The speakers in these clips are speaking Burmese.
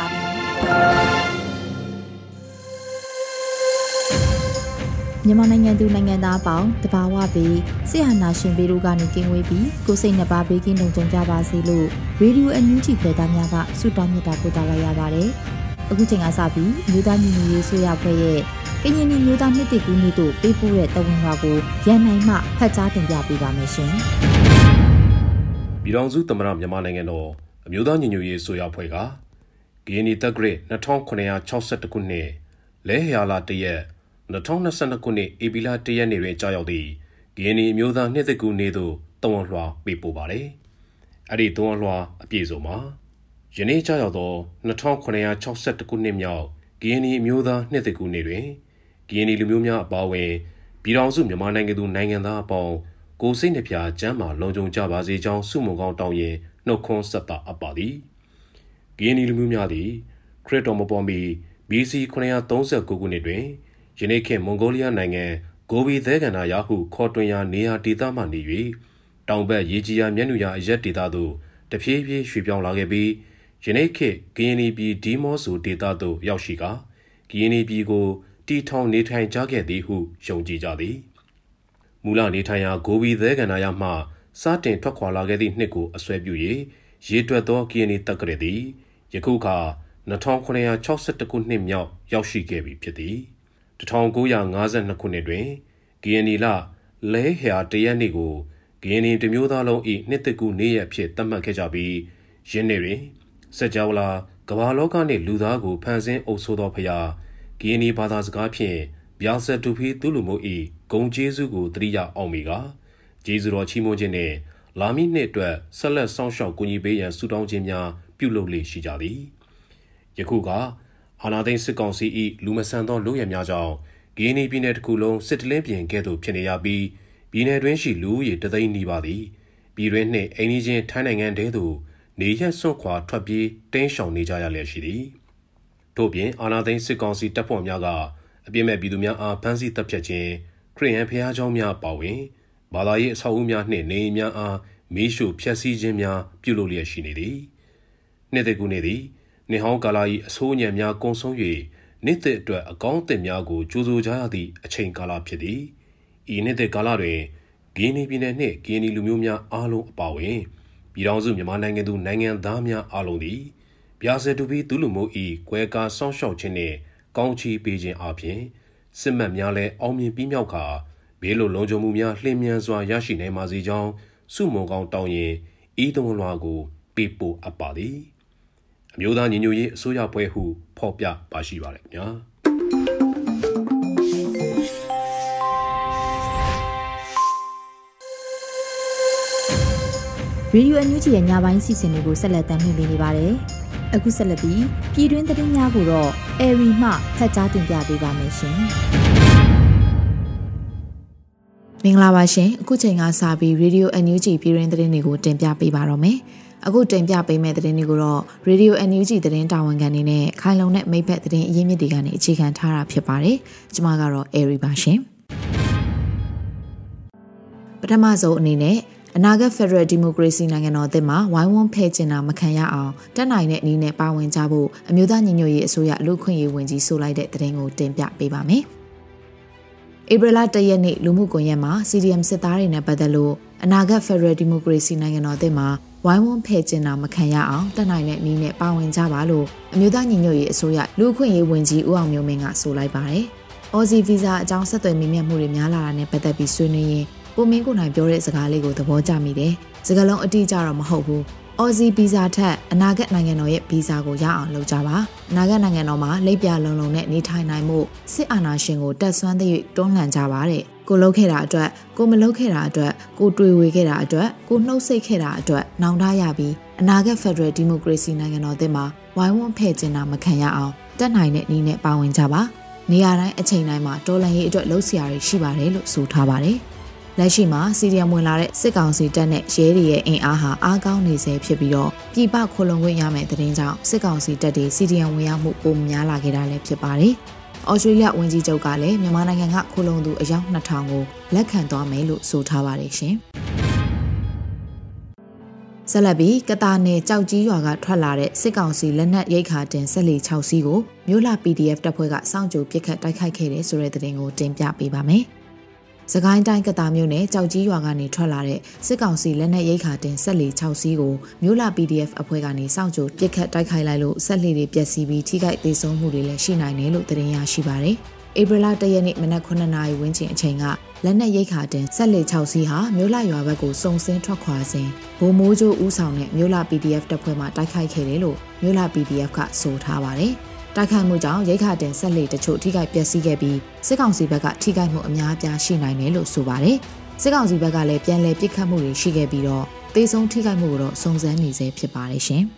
ါပြီ မြန်မာနိုင်ငံသူနိုင်ငံသားအပေါင်းတဘာဝပြီးဆရာနာရှင်ပေတို့ကနေကင်းဝေးပြီးကိုစိတ်နှပါဘေးကင်းလုံခြုံကြပါစေလို့ရေဒီယိုအန်ယူဂျီဖွယ်သားများကဆုတောင်းမြတ်တာပို့သလိုက်ရပါတယ်။အခုချိန်ကစပြီးမြို့သားညီညွတ်ရေးဆိုရဖွဲ့ရဲ့ကရင်ပြည်မြို့သားနှစ်တကူနှစ်တို့ပေးပို့တဲ့တဝန်တော်ကိုရန်နိုင်မှဖတ်ကြားတင်ပြပေးပါမယ်ရှင်။ပြည်တော်စုသမ္မတမြန်မာနိုင်ငံတော်အမျိုးသားညီညွတ်ရေးဆိုရဖွဲ့က ဂီနီတက်ဂရစ်2962ခုနှစ်လဲဟယာလာတရက်2022ခုနှစ်ဧပြီလတရက်နေ့တွင်ကြာရောက်သည့်ဂီနီအမျိုးသားနှစ်သက်ကူနေသို့တဝန်လွှာပေးပို့ပါတယ်။အဲ့ဒီတဝန်လွှာအပြည့်စုံမှာယနေ့ကြာရောက်သော2962ခုနှစ်မြောက်ဂီနီအမျိုးသားနှစ်သက်ကူနေတွင်ဂီနီလူမျိုးများအပါအဝင်ပြည်တော်စုမြန်မာနိုင်ငံသူနိုင်ငံသားအပေါင်းကိုစိတ်နှပြကျမ်းမာလုံခြုံကြပါစေကြောင်းဆုမွန်ကောင်းတောင်းရင်နှုတ်ခွန်းဆက်တာအပ်ပါသည်။ ဂီနီလူမျိုးများသည်ခရစ်တော်မပေါ်မီ BC 939ခုနှစ်တွင်ယနေ့ခေတ်မွန်ဂိုလီးယားနိုင်ငံဂိုဘီသဲကန္နာယာဟုခေါ်တွင်ရာနေရာဒေသမှနေ၍တောင်ဘက်ရေကြီးရာမျက်နှာရာအရက်ဒေသသို့တဖြည်းဖြည်းရွှေ့ပြောင်းလာခဲ့ပြီးယနေ့ခေတ်ဂီနီပြည်ဒီမော့ဆိုဒေသသို့ရောက်ရှိကာဂီနီပြည်ကိုတီထောင်နေထိုင်ကြခဲ့သည်ဟုယုံကြည်ကြသည်မူလနေထိုင်ရာဂိုဘီသဲကန္နာယာမှစတင်ထွက်ခွာလာခဲ့သည့်နှစ်ကိုအစွဲပြု၍ ရေတွက်သောဂီနီတက္ကရာသည်ယခုအခါ2962ခုနှစ်မြောက်ရောက်ရှိခဲ့ပြီဖြစ်သည်1952ခုနှစ်တွင်ဂီယနီလလဲဟယာတရက်နေ့ကိုဂီယနီတမျိုးသားလုံး၏နှစ်သက်ကူနေ့ရက်ဖြစ်သတ်မှတ်ခဲ့ကြပြီးယင်းနေ့တွင်စကြဝဠာကမ္ဘာလောကနှင့်လူသားကိုဖန်ဆင်းအုပ်ဆိုးသောဖရာဂီယနီဘာသာစကားဖြင့်ဗျာဆက်တူဖီသူလူမှု၏ဂုံကျေးဇူးကိုတရိယာအောင်မီကကျေးဇူးတော်ချီးမွမ်းခြင်းနှင့် လာမည့်နှစ်အတွက်ဆက်လက်စောင့်ရှောက်ကူညီပေးရန်ဆုတောင်းခြင်းများပြုလုပ်လေရှိကြသည်ယခုကအာနာသိန်းစစ်ကောင်စီ၏လူမဆန်သောလူရများကြောင့်ဂီနီပြည်နယ်တစ်ခုလုံးစစ်တလင်းပြင်ကဲ့သို့ဖြစ်နေရပြီးပြည်နယ်တွင်းရှိလူဦးရေတသိန်းနီးပါးသည်ပြည်တွင်းနှင့်အိန္ဒိချင်းထိုင်းနိုင်ငံတဲသို့နေရက်စွန့်ခွာထွက်ပြေးတင်းရှောင်နေကြရလျက်ရှိသည်ထို့ပြင်အာနာသိန်းစစ်ကောင်စီတပ်ဖွဲ့များကအပြစ်မဲ့ပြည်သူများအားဖမ်းဆီးတပ်ဖြတ်ခြင်းခရီးရန်ဖျားเจ้าများပါဝင် ဘာသာရေးအဆောက်အဦများနှင့်နေအိမ်များအားမီးရှို့ဖျက်ဆီးခြင်းများပြုလုပ်လျက်ရှိနေသည်နှစ်သက်ကူနေသည်နေဟောင်းကာလာ၏အဆိုးညံများကုံဆုံး၍နှစ်သက်အတွက်အကောင်းအသင့်များကိုကြိုးဆိုကြရသည့်အချိန်ကာလဖြစ်သည်ဤနှစ်သက်ကာလတွင်ဂီနီပြည်နယ်နှင့်ဂီနီလူမျိုးများအားလုံးအပါအဝင်ပြည်ထောင်စုမြန်မာနိုင်ငံသူနိုင်ငံသားများအားလုံးသည်ဗျာစတူပီသူလူမျိုး၏ကွဲကားစောင့်ရှောက်ခြင်းနှင့်ကောင်းချီးပေးခြင်းအပြင်စစ်မှတ်များလည်းအောင်မြင်ပြီးမြောက်ခါ ဘေးလိုလုံခြုံမှုများလျင်မြန်စွာရရှိနိုင်ပါစေကြောင်းစုမုံကောင်းတောင်းရင်ဤသွန်လွှာကိုပေးပို့အပ်ပါသည်အမျိုးသားညီညွတ်ရေးအစိုးရဖွဲ့ဟုဖော်ပြပါရှိပါတယ်ခင်ဗျာရေဒီယိုအန်ယူဂျီရဲ့ညပိုင်းစီစဉ်တွေကိုဆက်လက်တင်ပြနေပါတယ်။အခုဆက်လက်ပြီးပြည်တွင်းသတင်းများကိုတော့အေရီမှဖတ်ကြားတင်ပြပေးပါမယ်ရှင်။ မင်္ဂလာပါရှင်။အခုချိန်ကစပြီးရေဒီယိုအန်ယူဂျီပြည်တွင်းသတင်းတွေကိုတင်ပြပေးပါတော့မယ်။အခုတင်ပြပေးမယ့်သတင်းတွေကိုတော့ Radio NUG သတင်းတာဝန်ခံနေနဲ့ခိုင်လုံတဲ့မိဘသတင်းအရင်းမြစ်တွေကနေအခြေခံထားတာဖြစ်ပါတယ်။ကျွန်မကတော့ Airy ပါရှင်။ပထမဆုံးအနေနဲ့အနာဂတ် Federal Democracy နိုင်ငံတော်အသစ်မှာဝိုင်းဝန်းဖဲ့ကျင်တာမခံရအောင်တက်နိုင်တဲ့အနေနဲ့ပါဝင်ကြဖို့အမျိုးသားညီညွတ်ရေးအစိုးရလူခွင့်ရေးဝန်ကြီးဆိုလိုက်တဲ့သတင်းကိုတင်ပြပေးပါမယ်။ ဧပြီလ၁ရက်နေ့လူမှုကွန်ရက်မှာ CDM စစ်သားတွေနဲ့ပတ်သက်လို့အနာဂတ် Federal Democracy နိုင်ငံတော်အသစ်မှာဝိုင်းဝန်းဖယ်ကျင်တာမခံရအောင်တက်နိုင်တဲ့နည်းနဲ့ပါဝင်ကြပါလို့အမျိုးသားညီညွတ်ရေးအစိုးရလူ့အခွင့်အရေးဝန်ကြီးဦးအောင်မျိုးမင်းကဆိုလိုက်ပါတယ်။ Aussie Visa အကြောင်းဆက်သွယ်မိမြတ်မှုတွေများလာတာနဲ့ပတ်သက်ပြီးဆွေးနွေးရင်ကိုမင်းကိုနိုင်ပြောတဲ့စကားလေးကိုသဘောကျမိတယ်။စကားလုံးအတိအကျတော့မဟုတ်ဘူး။ Aussie Visa ထက်အနာဂတ်နိုင်ငံတော်ရဲ့ Visa ကိုရအောင်လုပ်ကြပါ။အနာဂတ်နိုင်ငံတော်မှာလိပ်ပြလုံလုံနဲ့နေထိုင်နိုင်မှုစစ်အာဏာရှင်ကိုတက်ဆွမ်းသည့်တွန်းလှန်ကြပါတဲ့။ကိုလှုပ်ခဲ့တာအတွက်ကိုမလှုပ်ခဲ့တာအတွက်ကိုတွေ့ဝေခဲ့တာအတွက်ကိုနှုတ်ဆက်ခဲ့တာအတွက်နောင်တရပြီးအနာဂတ် Federal Democracy နိုင်ငံတော်သစ်မှာဝိုင်းဝန်းဖဲ့ကျင်တာမခံရအောင်တက်နိုင်တဲ့နည်းနဲ့ပါဝင်ကြပါနေရာတိုင်းအချိန်တိုင်းမှာတော်လန်ရေးအတွက်လှုပ်ရှားရရှိပါတယ်လို့ဆိုထားပါတယ် လက်ရှိမှာစီရီယံဝင်လာတဲ့စစ်ကောင်စီတပ်နဲ့ရဲတွေရဲ့အင်အားဟာအားကောင်းနေစေဖြစ်ပြီးတော့ပြည်ပခိုလုံခွင့်ရမယ့်တဲ့တင်ကြောင့်စစ်ကောင်စီတပ်တွေစီရီယံဝင်ရောက်မှုပိုများလာခဲ့တာလည်းဖြစ်ပါတယ်။ဩစတြေးလျဝန်ကြီးချုပ်ကလည်းမြန်မာနိုင်ငံကခိုလုံသူအယောက်2000ကိုလက်ခံသွားမယ်လို့ဆိုထားပါတယ်ရှင်။ဆက်လက်ပြီးကတာနယ်ကြောက်ကြီးရွာကထွက်လာတဲ့စစ်ကောင်စီလက်နက်ရိတ်ခါတင်ဆက်လီ6စီးကိုမြို့လာ PDF တပ်ဖွဲ့ကစောင့်ကြိုပစ်ခတ်တိုက်ခိုက်ခဲ့တဲ့ဆိုတဲ့သတင်းကိုတင်ပြပေးပါမယ်။ စကိုင်းတိုင်းကတာမြို့နယ်ကြောက်ကြီးရွာကနေထွက်လာတဲ့စစ်ကောင်စီလက်နက်ရိတ်ခါတင်ဆက်လီ6စီးကိုမြို့လာ PDF အဖွဲ့ကနေစောင့်ကြိုပစ်ခတ်တိုက်ခိုက်လိုက်လို့ဆက်လီတွေပျက်စီးပြီးထိခိုက်ဒေဆုံးမှုတွေလည်းရှိနိုင်တယ်လို့သတင်းရရှိပါတယ်။ဧပြီလ၁ရက်နေ့မနက်9နာရီဝန်းကျင်အချိန်ကလက်နက်ရိတ်ခါတင်ဆက်လက်6စီးဟာမြို့လာရွာဘက်ကိုစုံစင်းထွက်ခွာစဉ်ဗိုလ်မိုးကျိုးဦးဆောင်တဲ့မြို့လာ PDF တပ်ဖွဲ့မှတိုက်ခိုက်ခဲ့တယ်လို့မြို့လာ PDF ကဆိုထားပါတယ်။ တိုက်ခိုက်မှုကြောင့်ရိခါတင်ဆက်လက်တချို့ထိခိုက်ပျက်စီးခဲ့ပြီးစစ်ကောင်စီဘက်ကထိခိုက်မှုအများအပြားရှိနိုင်တယ်လို့ဆိုပါတယ်။စစ်ကောင်စီဘက်ကလည်းပြန်လည်ပစ်ခတ်မှုတွေရှိခဲ့ပြီးတော့သေဆုံးထိခိုက်မှုကိုတော့စုံစမ်းနေဆဲဖြစ်ပါတယ်ရှင်။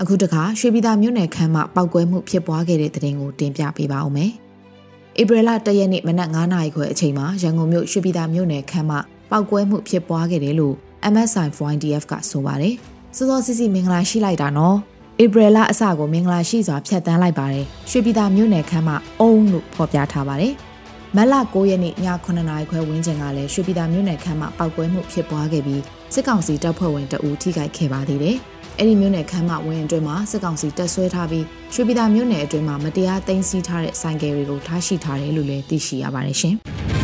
အခုတခါရွှေပြည်သာမြို့နယ်ခမ်းမှာပောက်ကွဲမှုဖြစ်ပွားခဲ့တဲ့တဲ့တင်ကိုတင်ပြပေးပါဦးမယ်။ဧပြီလ၁ရက်နေ့မနက်9:00နာရီခွဲအချိန်မှာရန်ကုန်မြို့ရွှေပြည်သာမြို့နယ်ခမ်းမှာပောက်ကွဲမှုဖြစ်ပွားခဲ့တယ်လို့ MSI FOIDF ကဆိုပါတယ်။စောစောစီစီမင်္ဂလာရှိလိုက်တာနော်။ ဧပြီလအစကိုမင်္ဂလာရှိစွာဖြတ်တန်းလိုက်ပါတယ်။ရွှေပြည်သာမြို့နယ်ခမ်းမှာအုံလို့ဖော်ပြထားပါတယ်။မက်လ9ရက်နေ့ည9နာရီခွဲဝန်းကျင်ကလည်းရွှေပြည်သာမြို့နယ်ခမ်းမှာပောက်ကွဲမှုဖြစ်ပွားခဲ့ပြီးစစ်ကောင်စီတပ်ဖွဲ့ဝင်တအူထိခိုက်ခဲ့ပါသေးတယ်။အဲ့ဒီမြို့နယ်ခမ်းမဝင်းအတွင်းမှာစစ်ကောင်စီတပ်ဆွဲထားပြီးရွှေပြည်သာမြို့နယ်အတွင်းမှာမတရားသိမ်းဆည်းထားတဲ့ဆိုင်ကယ်တွေကိုထားရှိထားတယ်လို့လည်းသိရှိရပါတယ်ရှင်။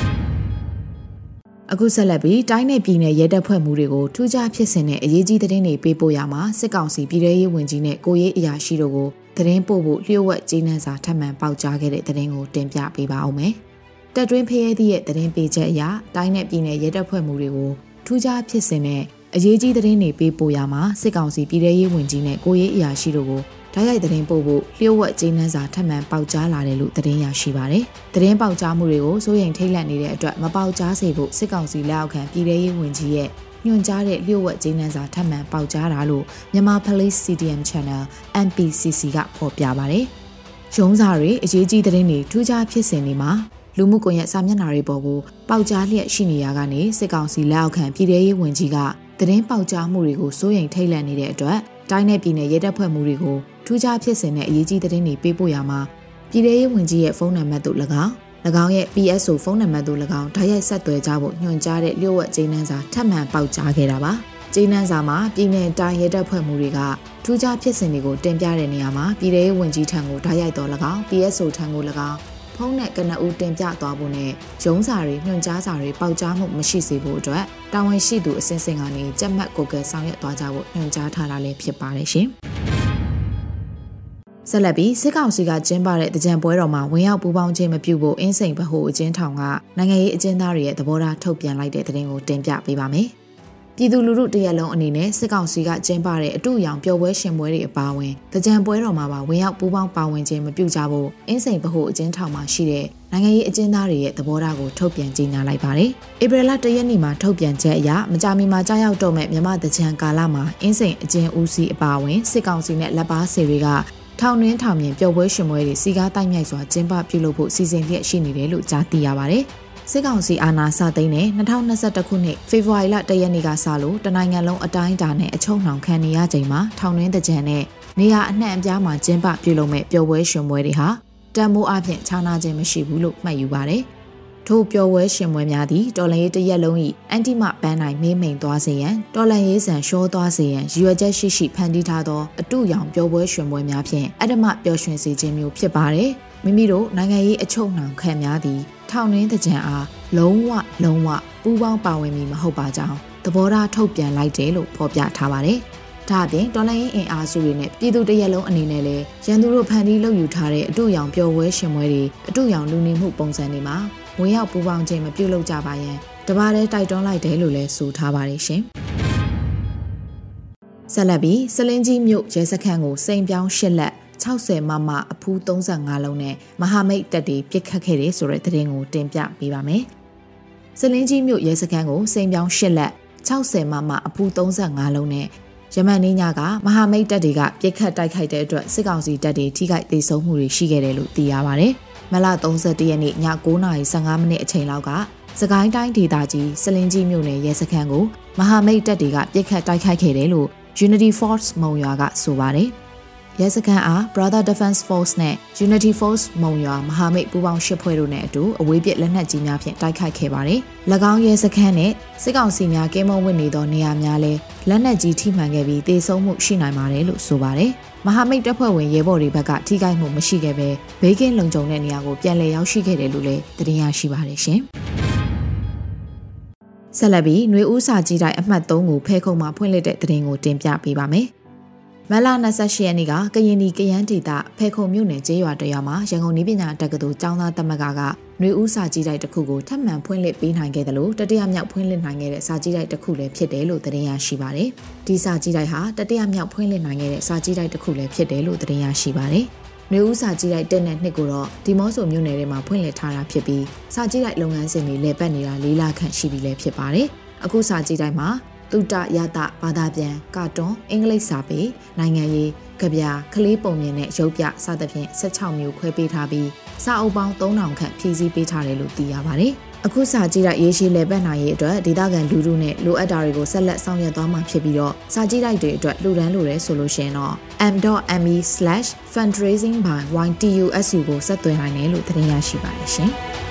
အခုဆက်လက်ပြီးတိုင်းနယ်ပြည်နယ်ရဲတပ်ဖွဲ့မှုတွေကိုထူးခြားဖြစ်စဉ်နဲ့အရေးကြီးသတင်းတွေပေးပို့ရမှာစစ်ကောင်စီပြည်ထရေးဝန်ကြီးနဲ့ကိုရေးအရာရှိတို့ကိုသတင်းပို့ဖို့လျှို့ဝှက်ကြေးနှံစာထပ်မံပေါက်ကြားခဲ့တဲ့သတင်းကိုတင်ပြပေးပါအောင်မယ်။တက်တွင်းဖရဲသည့်ရဲ့သတင်းပေးချက်အရတိုင်းနယ်ပြည်နယ်ရဲတပ်ဖွဲ့မှုတွေကိုထူးခြားဖြစ်စဉ်နဲ့အရေးကြီးသတင်းတွေပေးပို့ရမှာစစ်ကောင်စီပြည်ထရေးဝန်ကြီးနဲ့ကိုရေးအရာရှိတို့ကို ဓာတ်ရိုက်သတင်းပို့ဖို့လျှို့ဝှက်ကြေးနှန်းစာထပ်မံပေါက်ကြားလာတယ်လို့သတင်းရရှိပါတယ်။သတင်းပေါက်ကြားမှုတွေကိုစိုးရိမ်ထိတ်လန့်နေတဲ့အတွက်မပေါက်ကြားစေဖို့စစ်ကောင်စီလက်အောက်ခံပြည်ထရေးဝန်ကြီးရဲ့ညွှန်ကြားတဲ့လျှို့ဝှက်ကြေးနှန်းစာထပ်မံပေါက်ကြားတာလို့မြန်မာ Police CDM Channel MPCC ကဖော်ပြပါတယ်။ရုံးစာတွေအရေးကြီးသတင်းတွေထူးခြားဖြစ်စဉ်တွေမှာလူမှုကွန်ရက်စာမျက်နှာတွေပေါ်ကိုပေါက်ကြားလျက်ရှိနေရကနေစစ်ကောင်စီလက်အောက်ခံပြည်ထရေးဝန်ကြီးကသတင်းပေါက်ကြားမှုတွေကိုစိုးရိမ်ထိတ်လန့်နေတဲ့အတွက်တိုင်းနယ်ပြည်နယ်ရဲတပ်ဖွဲ့မှုတွေကို ထူးခြားဖြစ်စဉ်နဲ့အရေးကြီးသတင်းတွေပေးပို့ရမှာပြည်ထရေးဝန်ကြီးရဲ့ဖုန်းနံပါတ်တို့၎င်း၎င်းရဲ့ PSO ဖုန်းနံပါတ်တို့၎င်းဓာတ်ရိုက်ဆက်သွယ်ကြဖို့ညွှန်ကြားတဲ့လျှို့ဝှက်ကြေးနှန်းစာထပ်မံပေါက်ကြားခဲ့တာပါကြေးနှန်းစာမှာပြည်내တိုင်းရဲတပ်ဖွဲ့မှုတွေကထူးခြားဖြစ်စဉ်တွေကိုတင်ပြတဲ့နေရာမှာပြည်ထရေးဝန်ကြီးထံကိုဓာတ်ရိုက်တော်၎င်း PSO ထံကို၎င်းဖုန်းနဲ့ကနဦးတင်ပြသွားဖို့နဲ့ရုံးစာတွေညွှန်ကြားစာတွေပေါက်ကြားမှုမရှိစေဖို့အတွက်တာဝန်ရှိသူအစဉ်စဉ်ကနေကြက်မှတ်ကိုကဲဆောင်ရွက်သွားကြဖို့ညွှန်ကြားထားတာလည်းဖြစ်ပါတယ်ရှင်။ ဆက်လက်ပြီးစစ်ကောင်စီကကျင်းပတဲ့တကြံပွဲတော်မှာဝင်ရောက်ပူးပေါင်းခြင်းမပြုဖို့အင်းစိန်ဗဟိုအကျဉ်းထောင်ကနိုင်ငံရေးအကျဉ်းသားတွေရဲ့သဘောထားထုတ်ပြန်လိုက်တဲ့သတင်းကိုတင်ပြပေးပါမယ်။ပြည်သူလူထုတရက်လုံးအနေနဲ့စစ်ကောင်စီကကျင်းပတဲ့အတူရောင်ပျော်ပွဲရှင်ပွဲတွေအပါအဝင်တကြံပွဲတော်မှာပါဝင်ရောက်ပူးပေါင်းပါဝင်ခြင်းမပြုကြဖို့အင်းစိန်ဗဟိုအကျဉ်းထောင်မှာရှိတဲ့နိုင်ငံရေးအကျဉ်းသားတွေရဲ့သဘောထားကိုထုတ်ပြန်ကြေညာလိုက်ပါတယ်။ဧပြီလ၁ရက်နေ့မှာထုတ်ပြန်ချက်အရမကြာမီမှာကြားရောက်တော့မဲ့မြမတကြံကာလမှာအင်းစိန်အကျဉ်းဦးစီးအပါအဝင်စစ်ကောင်စီနဲ့လက်ပါစီတွေက ထောင်တွင်းထောင်မြင်ပျော်ပွဲရှင်ပွဲတွေစီကားတိုက်မြိုက်စွာကျင်းပပြုလုပ်ဖို့စီစဉ်လျက်ရှိနေတယ်လို့ကြားသိရပါတယ်။စစ်ကောင်စီအာဏာစသိမ်းတဲ့2021ခုနှစ်ဖေဖော်ဝါရီလ၁ရက်နေ့ကစလို့တနိုင်ငံလုံးအတိုင်းအတာနဲ့အချုံနှောင်ခံနေရချိန်မှာထောင်တွင်းတကြံနဲ့နေရာအနှံ့အပြားမှာကျင်းပပြုလုပ်မဲ့ပျော်ပွဲရှင်ပွဲတွေဟာတန်မိုးအပြင်ခြားနာခြင်းမရှိဘူးလို့မှတ်ယူပါတယ်။ ထို့ပျော်ဝဲရှင်ပွဲများသည်တော်လန်ရေးတရက်လုံး၏အန်တီမပန်းနိုင်မေးမိန်သွားစေရန်တော်လန်ရေးဆန်ရှောသွားစေရန်ရည်ရွယ်ချက်ရှိရှိဖန်တီးထားသောအတူရောင်ပျော်ပွဲရှင်ပွဲများဖြင့်အတ္တမပျော်ရွှင်စေခြင်းမျိုးဖြစ်ပါတယ်မိမိတို့နိုင်ငံရေးအချုပ်နှောင်ခံများသည်ထောင်တွင်းတကြံအားလုံးဝလုံးဝပူးပေါင်းပါဝင်မည်မဟုတ်ပါကြောင်းတသဘောထားထုတ်ပြန်လိုက်တယ်လို့ဖော်ပြထားပါတယ်။ဒါအပြင်တော်လိုင်းအင်အားစုတွေနဲ့ပြည်သူတရက်လုံးအနေနဲ့လည်းရန်သူတို့ဖန်တီးလုပ်ယူထားတဲ့အတူရောင်ပျော်ပွဲရှင်ပွဲတွေအတူရောင်လူနေမှုပုံစံတွေမှာ ဝင်ရောက်ပူးပေါင်းခြင်းမပြုလုပ်ကြပါရန်တပါးတည်းတိုက်တွန်းလိုက်တယ်လို့လည်းဆိုထားပါတယ်ရှင်။ဆက်လက်ပြီးစလင်းကြီးမြို့ရဲစခန်းကိုစိန်ပြောင်းရှစ်လက်60မမအဖူး35လုံးနဲ့မဟာမိတ်တပ်တွေပြစ်ခတ်ခဲ့တယ်ဆိုတဲ့သတင်းကိုတင်ပြပေးပါမယ်။စလင်းကြီးမြို့ရဲစခန်းကိုစိန်ပြောင်းရှစ်လက်60မမအဖူး35လုံးနဲ့ယမန်နေညကမဟာမိတ်တပ်တွေကပြစ်ခတ်တိုက်ခိုက်တဲ့အတွက်စစ်ကောင်စီတပ်တွေထိခိုက်ဒေဆုံးမှုတွေရှိခဲ့တယ်လို့သိရပါဗျ။ မလ31ရက်နေ့ည9:15မိနစ်အချိန်လောက်ကစကိုင်းတိုင်းဒေသကြီးစလင်းကြီးမြို့နယ်ရဲစခန်းကိုမဟာမိတ်တပ်တွေကပြစ်ခတ်တိုက်ခိုက်ခဲ့တယ်လို့ Unity Force မုံရွာကဆိုပါတယ်။ ရဲစခန်းအား Brother Defense Force နဲ့ Unity Force မုံရွာမဟာမိတ်ပူးပေါင်းရှစ်ဖွဲ့တို့နဲ့အတူအဝေးပစ်လက်နက်ကြီးများဖြင့်တိုက်ခိုက်ခဲ့ပါတယ်။၎င်းရဲစခန်းနဲ့စစ်ကောင်စီများကင်းမုံဝင်နေသောနေရာများလဲလက်နက်ကြီးထိမှန်ခဲ့ပြီးတေဆုံးမှုရှိနိုင်ပါတယ်လို့ဆိုပါတယ်။မဟာမိတ်တပ်ဖွဲ့ဝင်ရဲဘော်တွေဘက်ကထိခိုက်မှုမရှိခဲ့ပဲဘေးကင်းလုံခြုံတဲ့နေရာကိုပြန်လည်ရောက်ရှိခဲ့တယ်လို့လည်းသတင်းရရှိပါတယ်ရှင်။ဆက်လက်ပြီးຫນွေဦးစာကြီးတိုင်းအမှတ်3ကိုဖဲခုံမှာဖွင့်လှစ်တဲ့သတင်းကိုတင်ပြပေးပါမယ် မလ28ရက်နေ့ကကရင်ပြည်ကရန်ဒေသဖဲခုံမြို့နယ်ကျေးရွာတရွာမှာရန်ကုန်နည်းပညာတက္ကသိုလ်ကျောင်းသားသမဂ္ဂကຫນွေဦးစာကြည့်တိုက်တစ်ခုကိုထပ်မံဖွင့်လှစ်ပေးနိုင်ခဲ့တယ်လို့တတိယမြောက်ဖွင့်လှစ်နိုင်ခဲ့တဲ့စာကြည့်တိုက်တစ်ခုလည်းဖြစ်တယ်လို့သတင်းရရှိပါတယ်။ဒီစာကြည့်တိုက်ဟာတတိယမြောက်ဖွင့်လှစ်နိုင်ခဲ့တဲ့စာကြည့်တိုက်တစ်ခုလည်းဖြစ်တယ်လို့သတင်းရရှိပါတယ်။နှွေဦးစာကြည့်လိုက်တဲ့နဲ့နှစ်ကိုတော့ဒီမော့ဆိုမြို့နယ်ထဲမှာဖွင့်လှစ်ထားတာဖြစ်ပြီးစာကြည့်လိုက်လုပ်ငန်းစဉ်တွေလည်းပတ်နေတာလေးလခန့်ရှိပြီလည်းဖြစ်ပါတယ်။အခုစာကြည့်တိုင်းမှာ တုတရတဘာသာပြန်ကာတွန်အင်္ဂလိပ်စာပေနိုင်ငံရေးကြပြကလေးပုံမြင်နဲ့ရုပ်ပြစသဖြင့်16မျိုးခွဲပေးထားပြီးစာအုပ်ပေါင်း3000ခန့်ဖြည့်ဆည်းပေးထားတယ်လို့သိရပါတယ်။အခုစာကြည့်တဲ့ရေးရှိလေပတ်နိုင်ရေးအတွက်ဒေသခံလူထုနဲ့လိုအပ်တာတွေကိုဆက်လက်ဆောင်ရွက်သွားမှာဖြစ်ပြီးတော့စာကြည့်တိုက်တွေအတွက်လှူဒန်းလိုရဲဆိုလို့ရှိရင်တော့ m.me/fundraising by YTUSU ကိုဆက်သွယ်နိုင်တယ်လို့သတင်းရရှိပါတယ်ရှင်။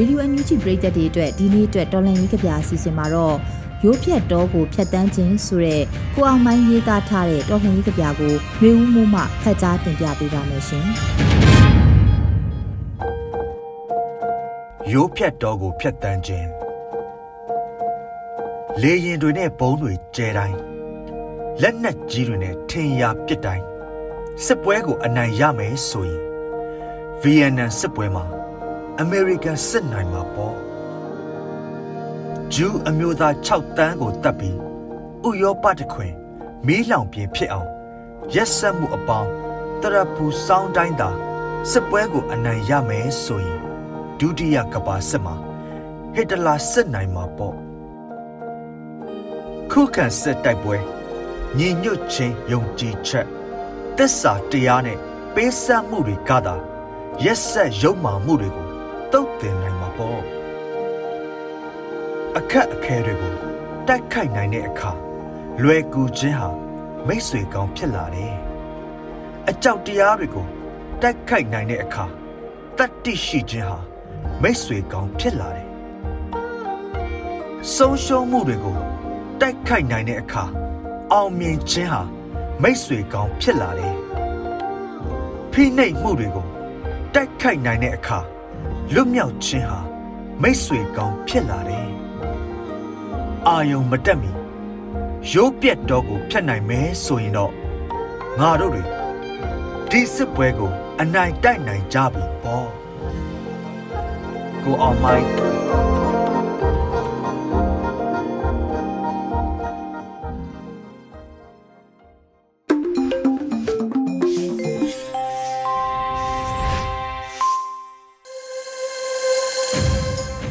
ဗီဒီယိုအန်ယူဂျီပရိသတ်တွေအတွက်ဒီနေ့အတွက်တော်လန်ရေးကြပြအစီအစဉ်မှာတော့ရိုးဖြတ်တောကိုဖြတ်တန်းခြင်းဆိုတဲ့ကိုအောင်မိုင်းရေးသားထားတဲ့တော်လှန်ရေးကြပြကိုမျိုးဦးမိုးမှဖတ်ကြားတင်ပြပေးပါမယ်ရှင်။ရိုးဖြတ်တောကိုဖြတ်တန်းခြင်းလေရင်တွေနဲ့ဘုံတွေကျဲတိုင်းလက်နက်ကြီးတွေနဲ့ထင်ရာပစ်တိုင်းစစ်ပွဲကိုအနိုင်ရမယ်ဆိုရင်ဗီယက်နမ်စစ်ပွဲမှာ အမေရိကန်စစ်နိုင်မှာပေါ့ဂျူးအမျိုးသား6တန်းကိုတပ်ပြီးဥရောပတခွင်မီးလောင်ပြင်းဖြစ်အောင်ရက်ဆက်မှုအပေါင်းတရပူစောင်းတိုင်းသာစစ်ပွဲကိုအနိုင်ရမယ်ဆိုရင်ဒုတိယကမ္ဘာစစ်မှာဟစ်တလာစစ်နိုင်မှာပေါ့ခုခံစစ်တိုက်ပွဲညီညွတ်ခြင်းယုံကြည်ချက်သစ္စာတရားနဲ့ပေးဆက်မှုတွေကသာရက်ဆက်ရုံမာမှုတွေကို တုတ်တင်နိုင်မှာပေါ့အခက်အခဲတွေကိုတိုက်ခိုက်နိုင်တဲ့အခါလွယ်ကူခြင်းဟာမိတ်ဆွေကောင်းဖြစ်လာတယ်အကြောက်တရားတွေကိုတိုက်ခိုက်နိုင်တဲ့အခါတတ္တိရှိခြင်းဟာမိတ်ဆွေကောင်းဖြစ်လာတယ်ဆုံးရှုံးမှုတွေကိုတိုက်ခိုက်နိုင်တဲ့အခါအောင်မြင်ခြင်းဟာမိတ်ဆွေကောင်းဖြစ်လာတယ်ဖိနှိပ်မှုတွေကိုတိုက်ခိုက်နိုင်တဲ့အခါ လွတ်မြောက်ခြင်းဟာမိတ်ဆွေကောင်းဖြစ်လာတယ်။အာယုံမတက်မီရိုးပြက်တော့ကိုဖြတ်နိုင်မယ်ဆိုရင်တော့ငါတို့တွေဒီစစ်ပွဲကို အနိုင်တိုက်နိုင်ကြပြီပေါ့။ကိုအောင်မိုင်း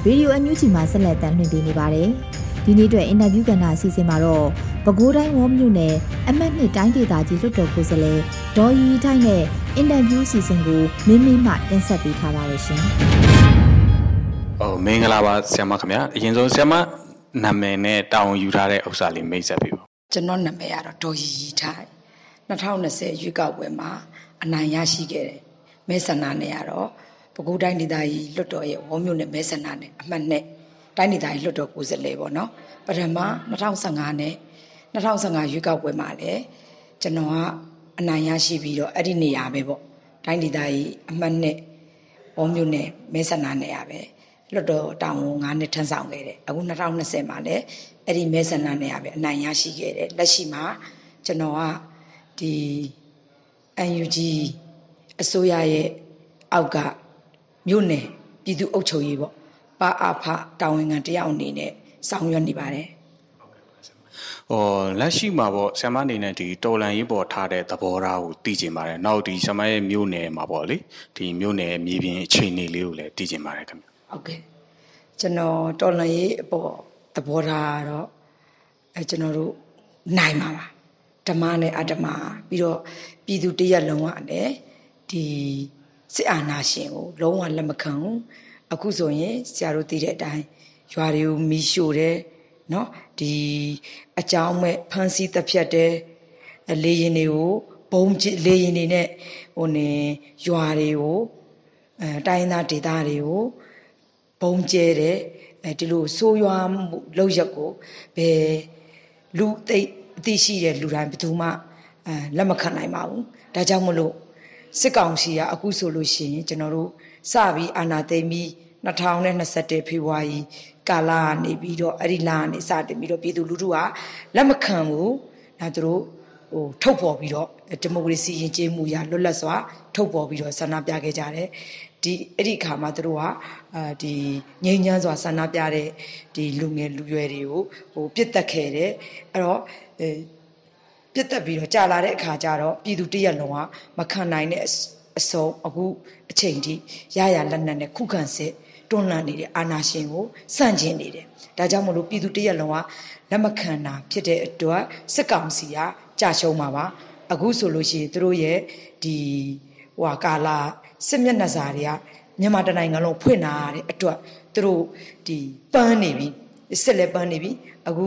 ရေဒီယိုအန်ယူဂျီမှာဆက်လက်တမ်းလွှင့်ပေးနေပါတယ်။ဒီနေ့အတွက်အင်တာဗျူးကဏ္ဍအစီအစဉ်မှာတော့ပဲခူးတိုင်းဝေါမြို့နယ်အမှတ်နှစ်တိုင်းဒေသကြီးလွှတ်တော်ကိုယ်စားလှယ်ဒေါ်ရီထိုင်းနဲ့အင်တာဗျူးအစီအစဉ်ကိုမင်းမင်းမှတင်ဆက်ပေးထားပါရရှင်။ဟုတ်မင်္ဂလာပါဆရာမခင်ဗျာ။အရင်ဆုံးဆရာမနာမည်နဲ့တာဝန်ယူထားတဲ့ဥစ္စာလေးမိတ်ဆက်ပေးပါ။ကျွန်တော်နာမည်ကတော့ဒေါ်ရီရီထိုင်း2020ရွေးကောက်ပွဲမှာအနိုင်ရရှိခဲ့တယ်။မဲဆန္ဒနဲ့ကတော့ ပဲခူးတိုင်းဒေသကြီးလွှတ်တော်ရဲ့ဝေါ်မြို့နယ်မဲဆန္ဒနယ်အမှတ်နဲ့တိုင်းဒေသကြီးလွှတ်တော်ကိုယ်စားလှယ်ပေါ့နော်ပထမ2015နဲ့2015ရွေးကောက်ပွဲမှာလည်းကျွန်တော်ကအနိုင်ရရှိပြီးတော့အဲ့ဒီနေရာပဲပေါ့တိုင်းဒေသကြီးအမှတ်နဲ့ဝေါ်မြို့နယ်မဲဆန္ဒနယ်ရပဲလွတ်တော်တောင်ဝန်9နှစ်ထမ်းဆောင်ခဲ့တယ်အခု2020မှာလည်းအဲ့ဒီမဲဆန္ဒနယ်ရပဲအနိုင်ရရှိခဲ့တယ်လက်ရှိမှာကျွန်တော်ကဒီ UNG အစိုးရရဲ့အောက်က မြို့နယ်ပြည်သူ့အုပ်ချုပ်ရေးပေါ့ပါအဖတာဝန်ခံတယောက်အနေနဲ့ဆောင်ရွက်နေပါတယ်ဟောလက်ရှိမှာပေါ့ဆ iam အနေနဲ့ဒီတော်လန်ရေးပေါ်ထားတဲ့သဘောထားကိုသိကျင်ပါတယ်နောက်ဒီဆ iam ရဲ့မြို့နယ်မှာပေါ့လေဒီမြို့နယ်မြေပြင်အခြေအနေလေးကိုလည်းသိကျင်ပါတယ်ခင်ဗျဟုတ်ကဲ့ကျွန်တော်တော်လန်ရေးအပေါ်သဘောထားတော့အဲကျွန်တော်တို့နိုင်ပါပါဓမ္မနဲ့အဓမ္မပြီးတော့ပြည်သူတရက်လုံးကလည်းဒီ စစ်အာဏာရှင်ကိုလုံးဝလက်မခံဘူးအခုဆိုရင်ဆရာတို့သိတဲ့အတိုင်းရွာတွေကိုမီးရှို့တယ်နော်ဒီအကြောင်းမဲ့ဖမ်းဆီးတပ်ဖြတ်တယ်လေရင်တွေကိုဘုံလေရင်တွေနဲ့ဟိုနေရွာတွေကိုအဲတိုင်းသားဒေသတွေကိုဘုံကျဲတယ်အဲဒီလိုဆိုးရွားမှုလောက်ရက်ကိုဘယ်လူသိအသိရှိတဲ့လူတိုင်းဘယ်သူမှအဲလက်မခံနိုင်ပါဘူးဒါကြောင့်မလို့ စစ်ကောင်စီကအခုဆိုလို့ရှိရင်ကျွန်တော်တို့စပြီးအာဏာသိမ်းပြီး2021ဖေဖော်ဝါရီကာလကနေပြီးတော့အဲ့ဒီလကနေစတင်ပြီးတော့ပြည်သူလူထုကလက်မခံဘူးဒါသူတို့ဟိုထုတ်ပေါ်ပြီးတော့ဒီမိုကရေစီယဉ်ကျေးမှုရလွတ်လပ်စွာ ထုတ်ပေါ်ပြီးတော့ဆန္ဒပြခဲ့ကြတယ်ဒီအဲ့ဒီခါမှာသူတို့ကအာဒီငြိမ်းချမ်းစွာဆန္ဒပြတဲ့ဒီလူငယ်လူရွယ်တွေကိုဟိုပြစ်တက်ခဲ့တယ်အဲ့တော့အဲ ပြစ်တက်ပြီးတော့ကြာလာတဲ့အခါကျတော့ပြည်သူတရက်လုံးကမခံနိုင်တဲ့အစုံအခုအချိန်ထိရရလက်နက်နဲ့ခုခံစစ်တွန်းလှန်နေတဲ့အာဏာရှင်ကိုစန့်ကျင်နေတယ်ဒါကြောင့်မလို့ပြည်သူတရက်လုံးကလက်မခံတာဖြစ်တဲ့အတွက်စစ်ကောင်စီကကြာရှုံးမှာပါအခုဆိုလို့ရှိရင်သူတို့ရဲ့ဒီဟွာကာလာစစ်မျက်နှာစာတွေကမြန်မာတနိုင်ငံလုံးဖွင့်လာတဲ့အတွက်သူတို့ဒီပန်းနေပြီစစ်လည်းပန်းနေပြီအခု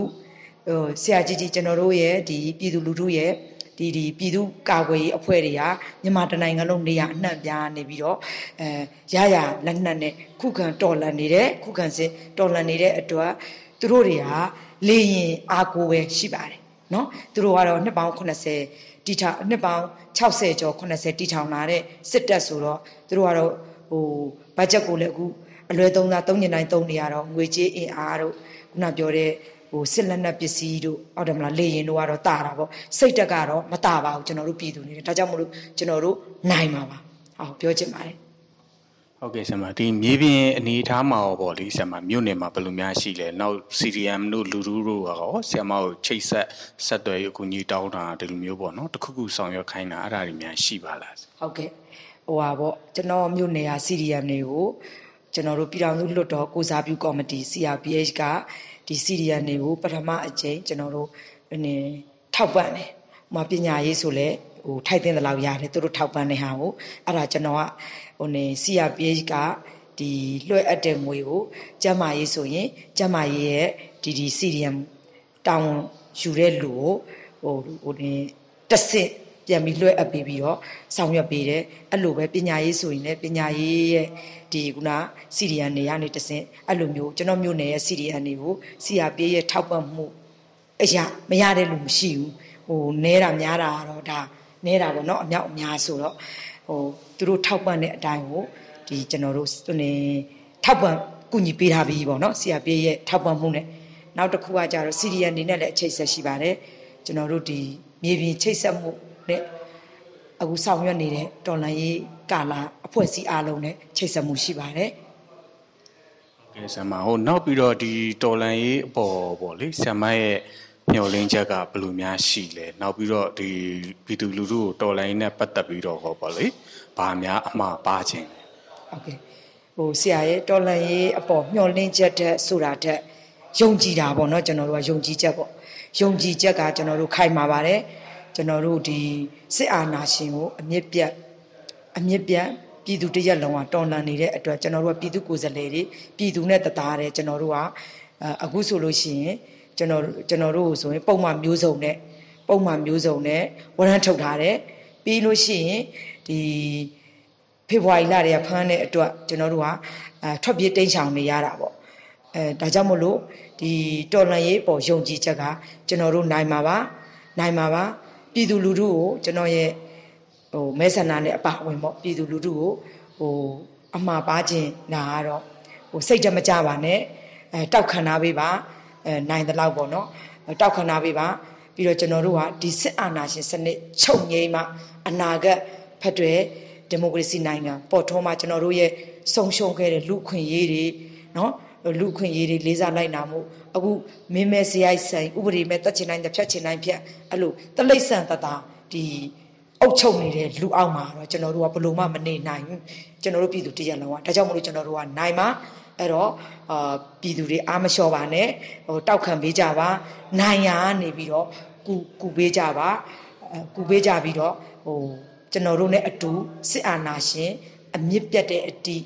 ဟိုဆရာကြီးကြီးကျွန်တော်တို့ရဲ့ဒီပြည်သူလူထုရဲ့ဒီဒီပြည်သူကာကွယ်ရေးအဖွဲ့တွေကမြန်မာတနိုင်ငံလုံးနေရာအနှံ့ပြားနေပြီးတော့အဲရရလက်နက်နဲ့ခုခံတော်လှန်နေတဲ့ခုခံစစ်တော်လှန်နေတဲ့အတွက်သူတို့တွေကလေရင်အာကိုပဲရှိပါတယ်နော်သူတို့ကတော့နှစ်ပေါင်း80တီထောင်နှစ်ပေါင်း60ကျော်80တီထောင်လာတဲ့စစ်တပ်ဆိုတော့သူတို့ကတော့ဟိုဘတ်ဂျက်ကိုလည်းအခုအလွဲသုံးစားသုံးညနိုင်သုံးနေရတော့ငွေကြေးအင်အားတို့ခုနပြောတဲ့ ဟိုစစ်လက်နက်ပစ္စည်းတို့ဟုတ်တယ်မလားလေရင်တို့ကတော့တာတာပေါ့စိတ်တက်ကတော့မတာပါဘူးကျွန်တော်တို့ပြည်သူနေတယ်ဒါကြောင့်မလို့ကျွန်တော်တို့နိုင်ပါပါဟောပြောချင်ပါတယ်ဟုတ်ကဲ့ဆရာမဒီမြေပြင်အနေအထားမှာရောပေါ့လေဆရာမမြို့နယ်မှာဘယ်လိုများရှိလဲနောက် CDM တို့လူလူတို့ရောဆရာမကိုချိတ်ဆက်ဆက်သွယ်အကူအညီတောင်းတာဒီလိုမျိုးပေါ့နော်တခုခုဆောင်ရွက်ခိုင်းတာအဲ့ဒါတွေများရှိပါလားဟုတ်ကဲ့ဟိုပါပေါ့ကျွန်တော်မြို့နယ်က CDM တွေကိုကျွန်တော်တို့ပြည်ထောင်စုလွှတ်တော်ကိုစားပြုကော်မတီ CRPH က ဒီစီရီယန်တွေကိုပထမအကြိမ်ကျွန်တော်တို့အနေထောက်ပံ့တယ်။ဟိုပညာရေးဆိုလဲဟိုထိုက်တဲ့လောက်ရတယ်သူတို့ထောက်ပံ့တဲ့ဟာကိုအဲ့ဒါကျွန်တော်ကဟိုနေ CRPH ကဒီလွှဲအပ်တဲ့ငွေကိုကျမရေးဆိုရင် ကျမရေးရဲ့ဒီဒီ CDM တောင်းယူတဲ့လူကိုဟိုဟိုနေတဆင့် ပြန်ပြီးလွှဲအပ်ပြီးပြီးတော့ဆောင်ရွက်ပေးတယ်အဲ့လိုပဲပညာရေးဆိုရင်လည်းပညာရေးရဲ့ဒီခုနစီရီယန်နေရနေတဆင့်အဲ့လိုမျိုးကျွန်တော်မျိုးနယ်ရဲ့စီရီယန်တွေကိုစီယာပြေးရဲ့ထောက်ပံ့မှုအရာမရတဲ့လူမရှိဘူးဟိုနဲတာများတာတော့ဒါနဲတာပေါ့နော်အမြောက်အများဆိုတော့ဟိုသူတို့ထောက်ပံ့တဲ့အတိုင်းကိုဒီကျွန်တော်တို့နေထောက်ပံ့ကူညီပေးထားပြီးပေါ့နော်စီယာပြေးရဲ့ထောက်ပံ့မှုနဲ့နောက်တစ်ခုကကြတော့စီရီယန်နေနဲ့လည်းအချိတ်ဆက်ရှိပါတယ်ကျွန်တော်တို့ဒီမြေပြင်ချိတ်ဆက်မှု နဲ့အခုဆောင်ရွက်နေတဲ့တော်လန်ရေးကာလာအဖွဲ့အစည်းအားလုံးနဲ့ချိတ်ဆက်မှုရှိပါတယ်ကဲဆမ်မဟိုနောက်ပြီးတော့ဒီတော်လန်ရေးအပေါ်ပေါ့လေဆမ်မရဲ့မျှော်လင့်ချက်ကဘယ်လိုများရှိလဲနောက်ပြီးတော့ဒီပြည်သူလူထုကိုတော်လန်ရေးနဲ့ပတ်သက်ပြီးတော့ဟောပေါ့လေဘာများအမှားပါခြင်းဟုတ်ကဲ့ဟိုဆရာရဲ့တော်လန်ရေးအပေါ်မျှော်လင့်ချက်တဲ့ဆိုတာတဲ့ယုံကြည်တာပေါ့နော်ကျွန်တော်တို့ကယုံကြည်ချက်ပေါ့ယုံကြည်ချက်ကကျွန်တော်တို့ခိုင်မာပါတယ် ကျွန်တော်တို့ဒီစစ်အာဏာရှင်ကိုအမြင့်ပြတ်အမြင့်ပြတ်ပြည်သူတရက်လုံးကတော်လှန်နေတဲ့အတွက်ကျွန်တော်တို့ကပြည်သူကိုယ်စားလှယ်တွေပြည်သူနဲ့တသားတယ်ကျွန်တော်တို့ကအခုဆိုလို့ရှိရင်ကျွန်တော်ကျွန်တော်တို့ဆိုရင်ပုံမှန်မျိုးစုံနဲ့ပုံမှန်မျိုးစုံနဲ့ဝရမ်းထုတ်ထားတယ်ပြီးလို့ရှိရင်ဒီဖေဖော်ဝါရီလတည်းကဖမ်းတဲ့အတွက်ကျွန်တော်တို့ကအဲထွက်ပြေးတိမ်းရှောင်နေရတာပေါ့အဲဒါကြောင့်မို့လို့ဒီတော်လန်ရေးပေါ်ယုံကြည်ချက်ကကျွန်တော်တို့နိုင်မှာပါနိုင်မှာပါ ပြည်သူလူထုကိုကျွန်တော်ရဲ့ဟိုမဲဆန္ဒနဲ့အပါဝင်ပေါ့ပြည်သူလူထုကိုဟိုအမှားပါခြင်းနာကတော့ဟိုစိတ်ကြမကြပါနဲ့အဲတောက်ခံထားပေးပါအဲနိုင်တဲ့လောက်ပေါ့နော်တောက်ခံထားပေးပါပြီးတော့ကျွန်တော်တို့ကဒီစစ်အာဏာရှင်စနစ်ချုပ်ငြိမ်းမှအနာဂတ်ဖက်တွေဒီမိုကရေစီနိုင်ငံပေါ်ထွန်းမှကျွန်တော်တို့ရဲ့ဆုံးရှုံးခဲ့တဲ့လူခွင့်ရေးတွေနော် လူခွင့်ရေးတွေလေးစားလိုက်နာမှုအခုမင်းမဲစရိုက်ဆိုင်ဥပဒေမဲ့တက်ချင်တိုင်းတစ်ဖြတ်ချင်တိုင်းဖြတ်အဲ့လိုတလိမ့်ဆန်တတာဒီအုပ်ချုပ်နေတဲ့လူအောက်မှာတော့ကျွန်တော်တို့ကဘလို့မှမနေနိုင်ဘူးကျွန်တော်တို့ပြည်သူတရက်လုံးကဒါကြောင့်မလို့ကျွန်တော်တို့ကနိုင်မှာအဲ့တော့အာပြည်သူတွေအားမလျှော့ပါနဲ့ဟိုတောက်ခံပေးကြပါနိုင်ရနေပြီးတော့ကူကူပေးကြပါအဲကူပေးကြပြီးတော့ဟိုကျွန်တော်တို့ ਨੇ အတူစစ်အာဏာရှင်အမြင့်ပြတ်တဲ့အတီး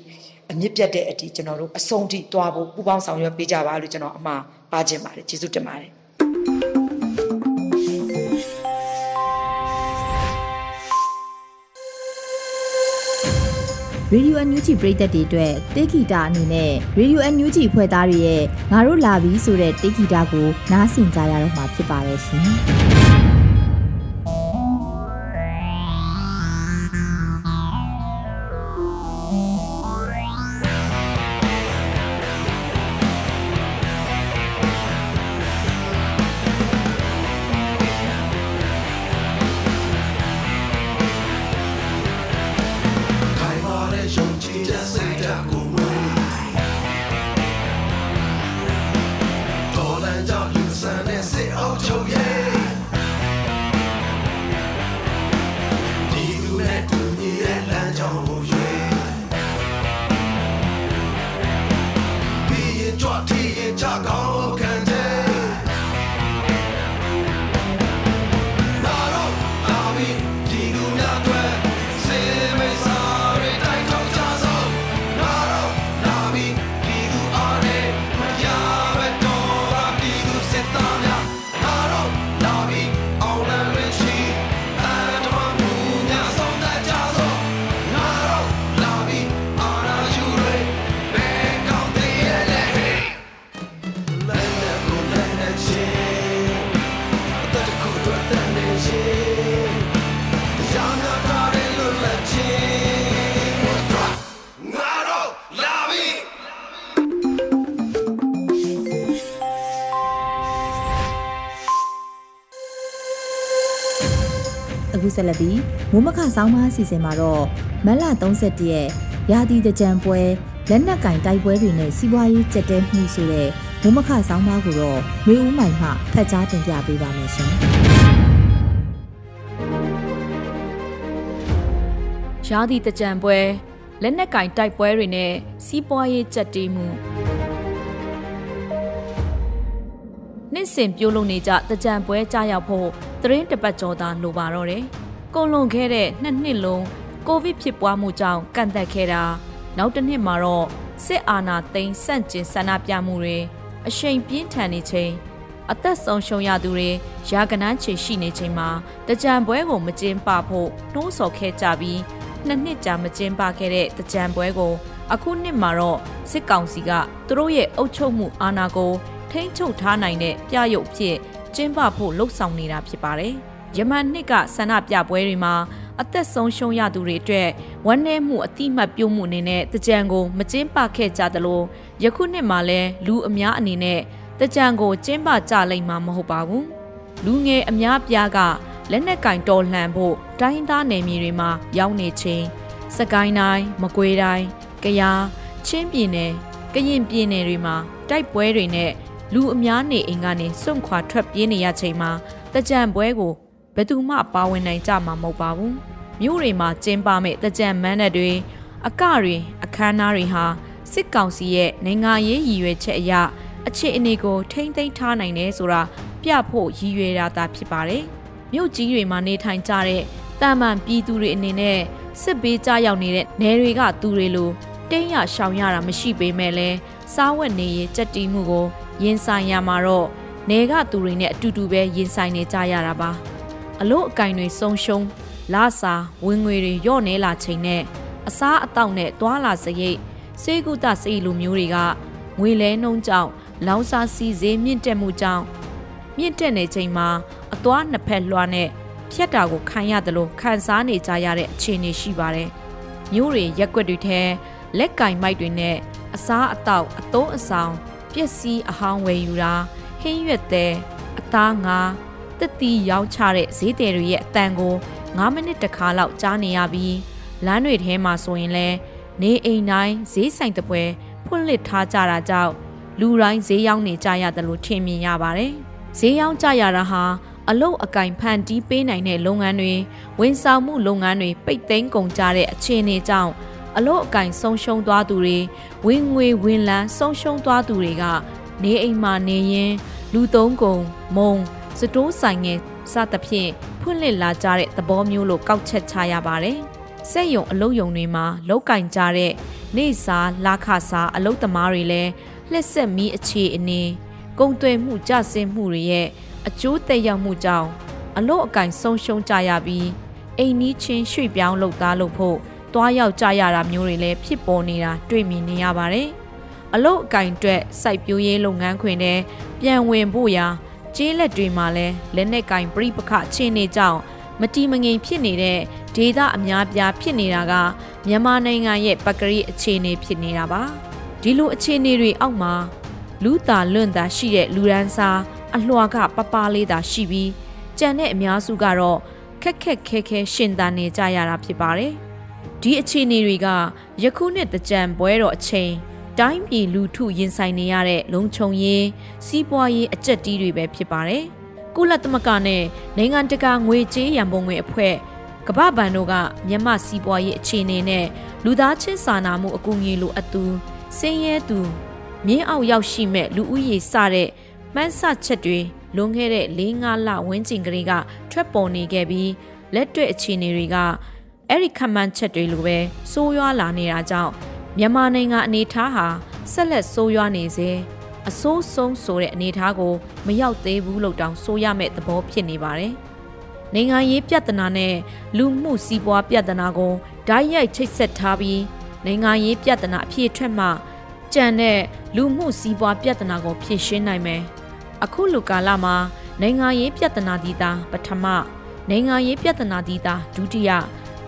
အမြင့်ပြတ်တဲ့အထိကျွန်တော်တို့အဆုံးထိသွားဖို့ပူပေါင်းဆောင်ရွက်ပေးကြပါလို့ကျွန်တော်အမှားပါခြင်းပါတယ်ကျေးဇူးတင်ပါတယ်ရေဒီယိုအန်ယူဂျီပရိသတ်တွေအတွက်တေဂီတာအနေနဲ့ရေဒီယိုအန်ယူဂျီဖွဲ့သားတွေရဲ့ငါတို့လာပြီဆိုတဲ့တေဂီတာကိုနားဆင်ကြရတော့မှာဖြစ်ပါတယ်ရှင်။ အခုဆက်လက်ပြီးမိုးမခဆောင်းပါးအစီအစဉ်မှာတော့မက်လ31ရက်ရာသီတကြံပွဲလက်နက်ကင်တိုက်ပွဲတွေနဲ့စီးပွားရေးကြက်တဲမှုဆိုတဲ့မိုးမခဆောင်းပါးကိုတော့မေဦးမိုင်မှဖတ်ကြားတင်ပြပေးပါမယ်ရှင်။ရာသီတကြံပွဲလက်နက်ကင်တိုက်ပွဲတွေနဲ့စီးပွားရေးကြက်တဲမှုနှစ်စဉ်ပြုလုပ်နေကြတကြံပွဲကြားရောက်ဖို့ သတင်းတပတ်ကျော်သာလိုပါတော့တယ်။ကုန်လွန်ခဲ့တဲ့နှစ်နှစ်လုံးကိုဗစ်ဖြစ်ပွားမှုကြောင့်ကန့်သက်ခဲ့တာနောက်တစ်နှစ်မှာတော့စစ်အာဏာသိမ်းဆန့်ကျင်ဆန္ဒပြမှုတွေအရှိန်ပြင်းထန်နေချိန်အသက်ဆုံးရှုံးရသူတွေရာကနန်းချေရှိနေချိန်မှာတကြံပွဲကိုမကျင်းပဖို့နှိုးဆော်ခဲ့ကြပြီးနှစ်နှစ်ကြာမကျင်းပခဲ့တဲ့တကြံပွဲကိုအခုနှစ်မှာတော့စစ်ကောင်စီကသူတို့ရဲ့အုပ်ချုပ်မှုအာဏာကိုထိန်းချုပ်ထားနိုင်တဲ့ပြရုပ်ဖြစ် ကျင်းပဖို့လှုံ့ဆော်နေတာဖြစ်ပါတယ်။ယမန်နှစ်ကဆန္ဒပြပွဲတွေမှာအသက်ဆုံးရှုံးရသူတွေအတွက်ဝမ်းနည်းမှုအတိမတ်ပြုံးမှုအနေနဲ့တကြံကိုမကျင်းပခဲ့ကြသလိုယခုနှစ်မှာလည်းလူအများအနေနဲ့တကြံကိုကျင်းပကြလိမ့်မှာမဟုတ်ပါဘူး။လူငယ်အများပြားကလက်နက်ကင်တော်လှန်ဖို့တိုင်းသားနယ်မြေတွေမှာရောက်နေချိန်စကိုင်းတိုင်းမကွေးတိုင်းကယားချင်းပြည်နယ်ကရင်ပြည်နယ်တွေမှာတိုက်ပွဲတွေနဲ့ လူအများနေအိမ်ကနေစွန့်ခွာထွက်ပြေးနေရချိန်မှာတကြံပွဲကိုဘယ်သူမှပါဝင်နိုင်ကြမှာမဟုတ်ပါဘူးမြို့တွေမှာကျင်းပမဲ့တကြံမန်းတဲ့တွေအကတွေအခမ်းအနားတွေဟာစစ်ကောင်စီရဲ့နိုင်ငံရေးရည်ရွယ်ချက်အရအခြေအနေကိုထိမ့်သိမ်းထားနိုင်တယ်ဆိုတာပြဖို့ရည်ရွယ်တာသာဖြစ်ပါတယ်မြို့ကြီးတွေမှာနေထိုင်ကြတဲ့တာမန်ပြည်သူတွေအနေနဲ့စစ်ဘေးကြားရောက်နေတဲ့နယ်တွေကသူတွေလိုတင်းရရှောင်ရတာမရှိပေမဲ့လဲစားဝတ်နေရေးကြက်တီးမှုကို ရင်ဆိုင်ရမှာတော့နေကသူတွေနဲ့အတူတူပဲရင်ဆိုင်နေကြရတာပါအလို့အကင်တွေဆုံးရှုံးလာစာဝင်ငွေတွေညော့နေလာချိန်နဲ့အစားအသောက်နဲ့သွာလာစရိတ်စေကုသစိတ်လိုမျိုးတွေကငွေလဲနှုံးကြောင့်လောင်စာစီဈေးမြင့်တက်မှုကြောင့်မြင့်တက်နေချိန်မှာအသွားနှစ်ဖက်လွှားနဲ့ဖြတ်တာကိုခံရတယ်လို့ခံစားနေကြရတဲ့အခြေအနေရှိပါတယ်။မျိုးတွေရက်ွက်တွေထဲလက်ကင်မိုက်တွေနဲ့အစားအသောက်အသုံးအဆောင် ပစ္စည်းအဟောင်းဝယ်ယူတာဟင်းရွက်တဲ့အသားငါတက်တီရောင်းချတဲ့ဈေးတယ်တွေရဲ့အတန်ကို9မိနစ်တခါလောက်ကြားနေရပြီးလမ်းတွေထဲမှာဆိုရင်လည်းနေအိမ်တိုင်းဈေးဆိုင်တပွဲဖွင့်လှစ်ထားကြတာကြောင့်လူတိုင်းဈေးရောက်နေကြရတယ်လို့ထင်မြင်ရပါတယ်။ဈေးရောက်ကြရတာဟာအလုတ်အကင်ဖန်တီးပေးနိုင်တဲ့လုပ်ငန်းတွေဝန်ဆောင်မှုလုပ်ငန်းတွေပိတ်သိမ်းကုန်ကြတဲ့အခြေအနေကြောင့် အလုတ်အကင်ဆုံးရှုံးသွားသူတွေဝင်ငွေဝင်လန်းဆုံးရှုံးသွားသူတွေကနေအိမ်မှာနေရင်လူသုံးကုန်မုံစတိုးဆိုင်ငယ်စသဖြင့်ဖွင့်လှစ်လာကြတဲ့သဘောမျိုးလို့ကောက်ချက်ချရပါတယ်။စက်ယုံအလုတ်ယုံတွေမှာလောက်ကင်ကြတဲ့နေစာလာခစာအလုတ်သမားတွေလည်းလက်ဆက်မီးအခြေအနေကုံသွဲမှုကြဆင်းမှုတွေရဲ့အကျိုးသက်ရောက်မှုကြောင့်အလို့အကင်ဆုံးရှုံးကြရပြီးအိမ်နီးချင်းရွှေ့ပြောင်းလုပ်သားလုပ်ဖို့ တွားရောက်ကြရတာမျိုးတွေလည်းဖြစ်ပေါ်နေတာတွေ့မြင်နေရပါတယ်။အလို့အကင်အတွက်စိုက်ပျိုးရေးလုပ်ငန်းခွင်နဲ့ပြန်ဝင်ဖို့ရာကျေးလက်တွေမှာလည်းလက်နက်ကင်ပြိပခအခြေအနေကြောင့်မတီမငိမ်ဖြစ်နေတဲ့ဒေသအများပြားဖြစ်နေတာကမြန်မာနိုင်ငံရဲ့ပကတိအခြေအနေဖြစ်နေတာပါဒီလိုအခြေအနေတွေအောက်မှာလူတာလွန့်တာရှိတဲ့လူရန်စာအလွှာကပပလေးသာရှိပြီးကြံတဲ့အများစုကတော့ခက်ခက်ခဲခဲရှင်သန်နေကြရတာဖြစ်ပါတယ် ဒီအခြေအနေတွေကယခုနှစ်တကြံပွဲတော်အချိန်တိုင်းပြည်လူထုရင်ဆိုင်နေရတဲ့လုံခြုံရေးစီးပွားရေးအကျက်တီးတွေပဲဖြစ်ပါတယ်။ကုလသမဂ္ဂနဲ့နိုင်ငံတကာငွေကြေးရန်ပုံငွေအဖွဲ့ကမ္ဘာဘဏ်တို့ကမြန်မာစီးပွားရေးအခြေအနေနဲ့လူသားချင်းစာနာမှုအကူအညီလိုအပ်သူစင်းရဲသူမြင်းအောက်ရောက်ရှိမဲ့လူဦးရေစတဲ့မှန်းဆချက်တွေလွန်ခဲ့တဲ့၄၅လဝန်းကျင်ကလေးကထွက်ပေါ်နေခဲ့ပြီးလက်တွေ့အခြေအနေတွေက အဲ့ဒီခမှန်းချက်တွေလိုပဲစိုးရွားလာနေတာကြောင့်မြန်မာနိုင်ငံအနေထားဟာဆက်လက်ဆိုးရွားနေစေအဆိုးဆုံးဆိုတဲ့အနေထားကိုမရောက်သေးဘူးလို့တောင်ဆိုရမယ့်သဘောဖြစ်နေပါတယ်။နိုင်ငံရေးပြဿနာနဲ့လူမှုစီးပွားပြဿနာကိုဓာတ်ရိုက်ချိတ်ဆက်ထားပြီးနိုင်ငံရေးပြဿနာအဖြစ်ထွက်မှကြံတဲ့လူမှုစီးပွားပြဿနာကိုဖြေရှင်းနိုင်မယ်။အခုလူကာလမှာနိုင်ငံရေးပြဿနာဒီတာပထမနိုင်ငံရေးပြဿနာဒီတာဒုတိယ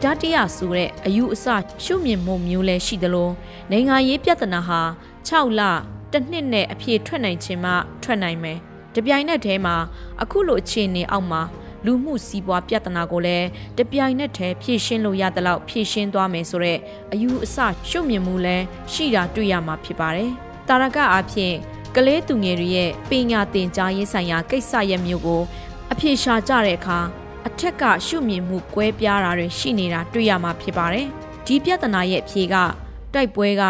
တတိယဆိုတဲ့အယူအဆရှုမြင်မှုမျိုးလည်းရှိသလိုနိုင်ငံရေးပြဿနာဟာ6လတစ်နှစ်နဲ့အပြည့်ထွက်နိုင်ခြင်းမှထွက်နိုင်မယ်။တပြိုင်နက်တည်းမှာအခုလိုအခြေအနေအောက်မှာလူမှုစီးပွားပြဿနာကိုလည်းတပြိုင်နက်တည်းဖြည့်ရှင်းလို့ရတဲ့လောက်ဖြည့်ရှင်းသွားမယ်ဆိုတော့အယူအဆရှုမြင်မှုလည်းရှိတာတွေ့ရမှာဖြစ်ပါတယ်။တာရကအားဖြင့်ကလေးသူငယ်တွေရဲ့ပညာသင်ကြားရေးဆိုင်ရာကိစ္စရပ်မျိုးကိုအဖြေရှာကြတဲ့အခါ အထက်ကရှုမြင်မှုကွဲပြားတာတွေရှိနေတာတွေ့ရမှာဖြစ်ပါတယ်။ဒီပြဿနာရဲ့အဖြေကတိုက်ပွဲက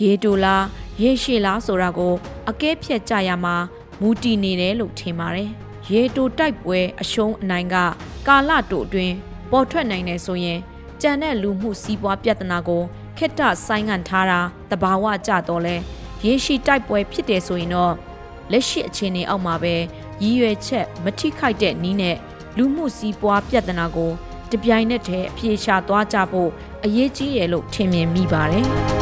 ရေတိုလားရေရှည်လားဆိုတာကိုအကဲဖြတ်ကြရမှာမူတည်နေတယ်လို့ထင်ပါတယ်။ရေတိုတိုက်ပွဲအရှုံးအနိုင်က ကာလတိုအတွင်းပေါ်ထွက်နိုင်တယ်ဆိုရင်ကြံတဲ့လူမှုစီးပွားပြဿနာကိုခက်တဆိုင်းငံ့ထားတာတဘာဝကြတော့လဲရေရှည်တိုက်ပွဲဖြစ်တယ်ဆိုရင်တော့လက်ရှိအခြေအနေအောက်မှာပဲရည်ရွယ်ချက်မထိခိုက်တဲ့နီးနဲ့ လူမှုစီးပွားပြဿနာကိုတပြိုင်နက်တည်းအပြေရှာသွားကြဖို့အရေးကြီးတယ်လို့ထင်မြင်မိပါတယ်။။